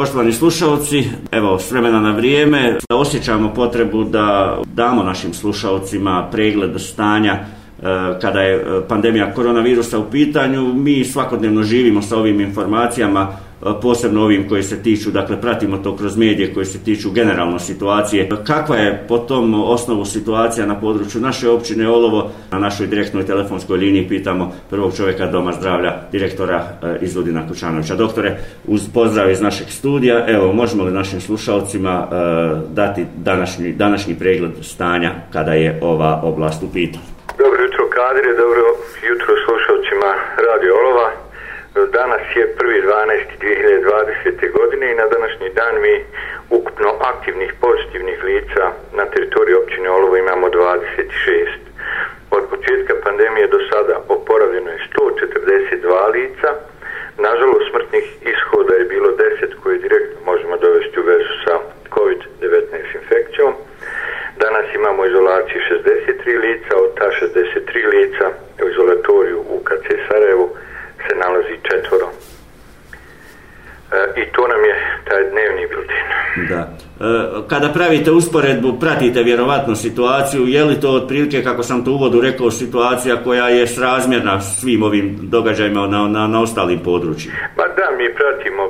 Poštovani slušalci, evo s vremena na vrijeme osjećamo potrebu da damo našim slušalcima pregled stanja e, kada je e, pandemija koronavirusa u pitanju. Mi svakodnevno živimo sa ovim informacijama posebno ovim koji se tiču, dakle pratimo to kroz medije koji se tiču generalno situacije. Kakva je po tom osnovu situacija na području naše općine Olovo? Na našoj direktnoj telefonskoj liniji pitamo prvog čovjeka Doma zdravlja, direktora e, iz Ludina Kučanovića. Doktore, uz pozdrav iz našeg studija, evo, možemo li našim slušalcima e, dati današnji, današnji pregled stanja kada je ova oblast u pitanju? Dobro jutro, kadre, dobro jutro slušalcima Radio Olova. Danas je 1.12.2020. godine i na današnji dan mi ukupno aktivnih pozitivnih lica na teritoriji općine Olovo imamo 26. Od početka pandemije do sada oporavljeno je 142 lica. Nažalost, smrtnih ishoda je bilo 10 koje direktno možemo dovesti u vezu sa COVID-19 infekcijom. Danas imamo izolaciju 63 lica, od ta 63 lica u izolatoriju u KC Sarajevu se nalazi četvoro. E, I to nam je taj dnevni biltin. Da. E, kada pravite usporedbu, pratite vjerovatno situaciju, je li to otprilike, kako sam to u uvodu rekao, situacija koja je srazmjerna svim ovim događajima na, na, na ostalim područjima? Pa da, mi pratimo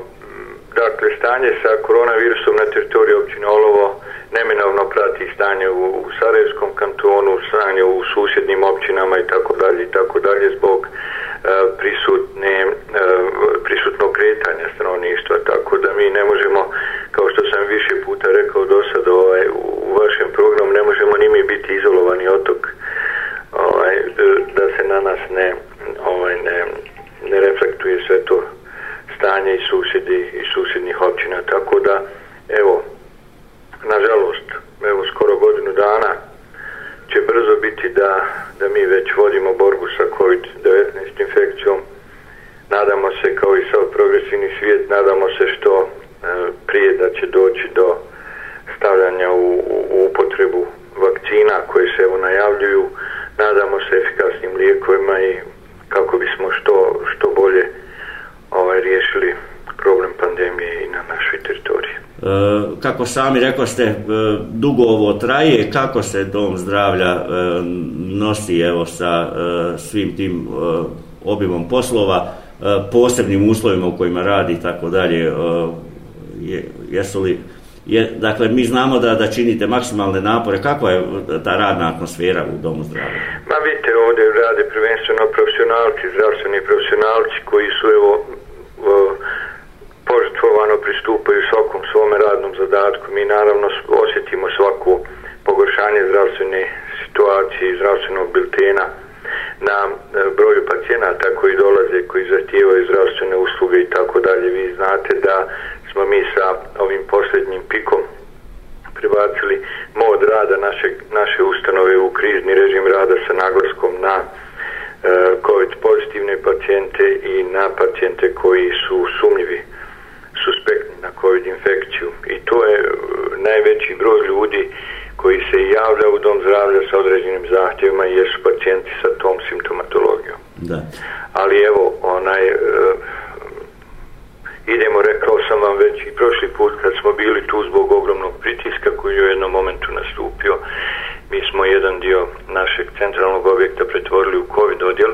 dakle, stanje sa koronavirusom na teritoriji općine Olovo, neminovno prati stanje u, u Sarajevskom kantonu, stanje u susjednim općinama i tako dalje i tako dalje zbog E, prisutne, prisutno kretanje stanovništva, tako da mi ne možemo, kao što sam više puta rekao do sada ovaj, u vašem programu, ne možemo ni mi biti izolovani otok ovaj, da se na nas ne, ovaj, ne, ne reflektuje sve to stanje i susjedi i susjednih općina, tako da evo, nažalost, evo skoro godinu dana će brzo biti da, da mi već vodimo borbu sa COVID-19 infekcijom. Nadamo se kao i sav progresivni svijet, nadamo se što e, prije da će doći do stavljanja u, u upotrebu vakcina koje se evo najavljuju. Nadamo se efikasnim lijekovima i kako bismo što, što bolje ovaj, riješili problem pandemije i na našoj teritoriji. E, kako sami rekao ste, e, dugo ovo traje, kako se dom zdravlja e, nosi evo sa e, svim tim e, obimom poslova, e, posebnim uslovima u kojima radi i tako dalje, jesu li je, dakle, mi znamo da, da činite maksimalne napore. Kakva je ta radna atmosfera u Domu zdravlja? Ma vidite, ovdje rade prvenstveno profesionalci, zdravstveni profesionalci koji su, evo, požrtvovano pristupaju svakom svome radnom zadatku. Mi naravno osjetimo svaku pogoršanje zdravstvene situacije i zdravstvenog biltena na e, broju pacijenata koji dolaze, koji zahtijevaju zdravstvene usluge i tako dalje. Vi znate da smo mi sa ovim posljednjim pikom pribacili mod rada naše, naše ustanove u krizni režim rada sa naglaskom na e, COVID pozitivne pacijente i na pacijente koji su sumnjivi suspektni na COVID infekciju i to je uh, najveći broj ljudi koji se javlja u dom zdravlja sa određenim zahtjevima i jesu pacijenti sa tom simptomatologijom. Da. Ali evo, onaj, uh, idemo, rekao sam vam već i prošli put kad smo bili tu zbog ogromnog pritiska koji je u jednom momentu nastupio, mi smo jedan dio našeg centralnog objekta pretvorili u COVID odjel,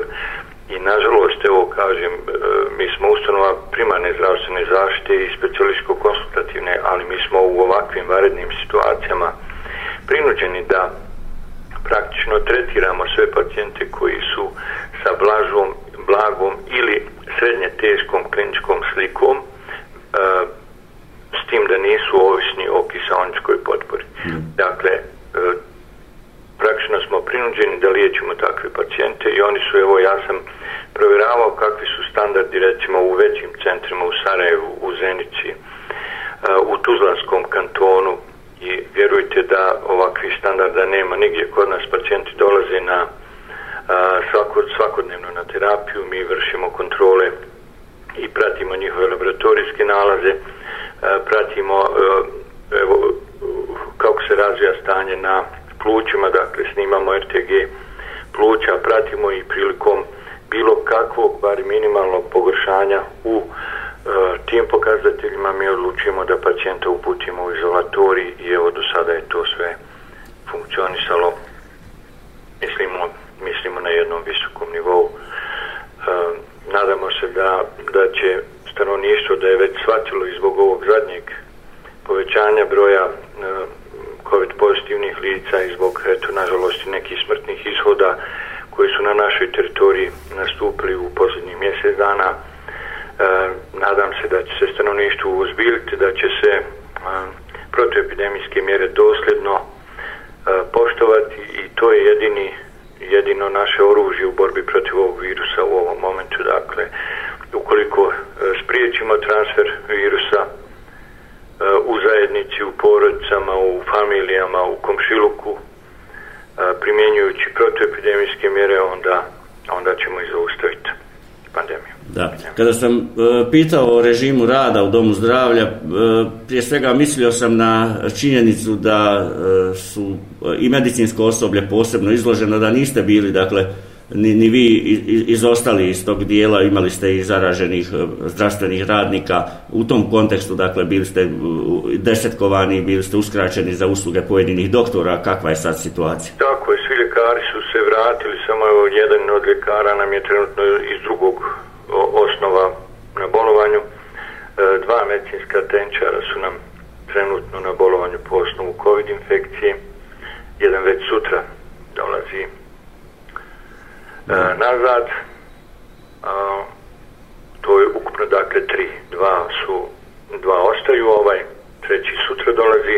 I nažalost, evo kažem, e, mi smo ustanova primarne zdravstvene zaštite i specijalističko-konsultativne, ali mi smo u ovakvim varednim situacijama prinuđeni da praktično tretiramo sve pacijente koji su sa blažom, blagom ili srednje teškom kliničkom slikom e, s tim da nisu ovisni o kisaoničkoj potpori. Mm. Dakle, e, praktično smo prinuđeni da liječimo takve pacijente i oni su, evo ja sam provjeravao kakvi su standardi recimo u većim centrima u Sarajevu, u Zenici, u Tuzlanskom kantonu i vjerujte da ovakvih standarda nema nigdje. Kod nas pacijenti dolaze na svako, svakodnevno na terapiju, mi vršimo kontrole i pratimo njihove laboratorijske nalaze, pratimo e, evo, kako se razvija stanje na plućima, dakle snimamo RTG pluća, pratimo i prilikom bilo kakvog, bar minimalnog pogoršanja u e, tim pokazateljima mi odlučujemo da pacijenta uputimo u izolatori i evo do sada je to sve funkcionisalo. Jednom visokom nivou. E, nadamo se da, da će stanovništvo da je već shvatilo i zbog ovog zadnjeg povećanja broja e, COVID pozitivnih lica i zbog, eto, nažalost, nekih smrtnih ishoda koji su na našoj teritoriji nastupili u posljednjih mjesec dana. E, nadam se da će se stanovništvo uzbiliti, da će se e, protoepidemijske mjere dosljedno e, poštovati i to je jedini jedino naše oružje u borbi protiv ovog virusa u ovom momentu. Dakle, ukoliko e, spriječimo transfer virusa, e, u zajednici, u porodicama, u familijama, u komšiluku, e, primjenjujući protoepidemijske mjere, onda, onda ćemo i zaustaviti pandemiju. Da. Kada sam e, pitao o režimu rada u Domu zdravlja, e, prije svega mislio sam na činjenicu da e, su e, i medicinsko osoblje posebno izloženo, da niste bili, dakle, ni, ni vi izostali iz tog dijela, imali ste i zaraženih e, zdravstvenih radnika u tom kontekstu, dakle bili ste desetkovani, bili ste uskraćeni za usluge pojedinih doktora, kakva je sad situacija? Tako je, svi ljekari su se vratili, samo jedan od ljekara nam je trenutno iz drugog osnova na bolovanju. E, dva medicinska tenčara su nam trenutno na bolovanju po osnovu COVID infekcije. Jedan već sutra dolazi e, nazad. To je ukupno dakle tri. Dva su, dva ostaju ovaj, treći sutra dolazi.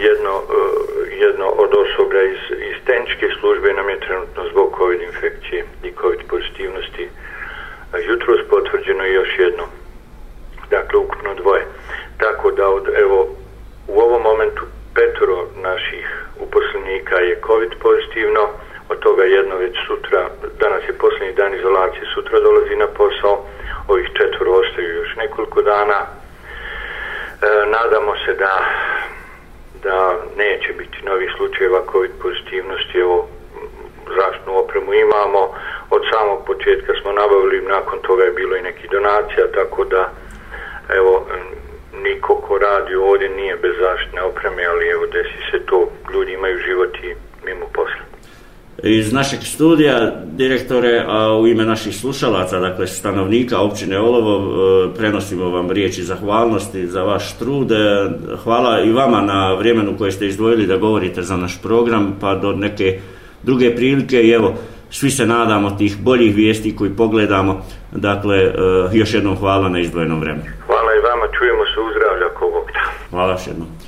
Jedno, e, a, e, jedno od osoblja iz, iz tenčke službe nam je trenutno zbog COVID infekcije i COVID pozitivnosti a, jutro potvrđeno još jedno. Dakle, ukupno dvoje. Tako da od, evo, u ovom momentu petoro naših uposlenika je COVID pozitivno, od toga jedno već sutra, danas je posljednji dan izolacije, sutra dolazi na posao, ovih četvoro ostaju još nekoliko dana. E, nadamo se da da neće biti novih slučajeva COVID pozitivnosti, evo zaštnu opremu imamo, od samog početka smo nabavili, nakon toga je bilo i neki donacija, tako da evo, niko ko radi ovdje nije bez zaštne opreme, ali evo desi se to, ljudi imaju život i mimo posla iz našeg studija, direktore, a u ime naših slušalaca, dakle stanovnika općine Olovo, e, prenosimo vam riječi zahvalnosti za vaš trud. E, hvala i vama na vremenu koje ste izdvojili da govorite za naš program, pa do neke druge prilike i evo, svi se nadamo tih boljih vijesti koji pogledamo. Dakle, e, još jednom hvala na izdvojenom vremenu. Hvala i vama, čujemo se uzdravlja kogog. Hvala još jednom.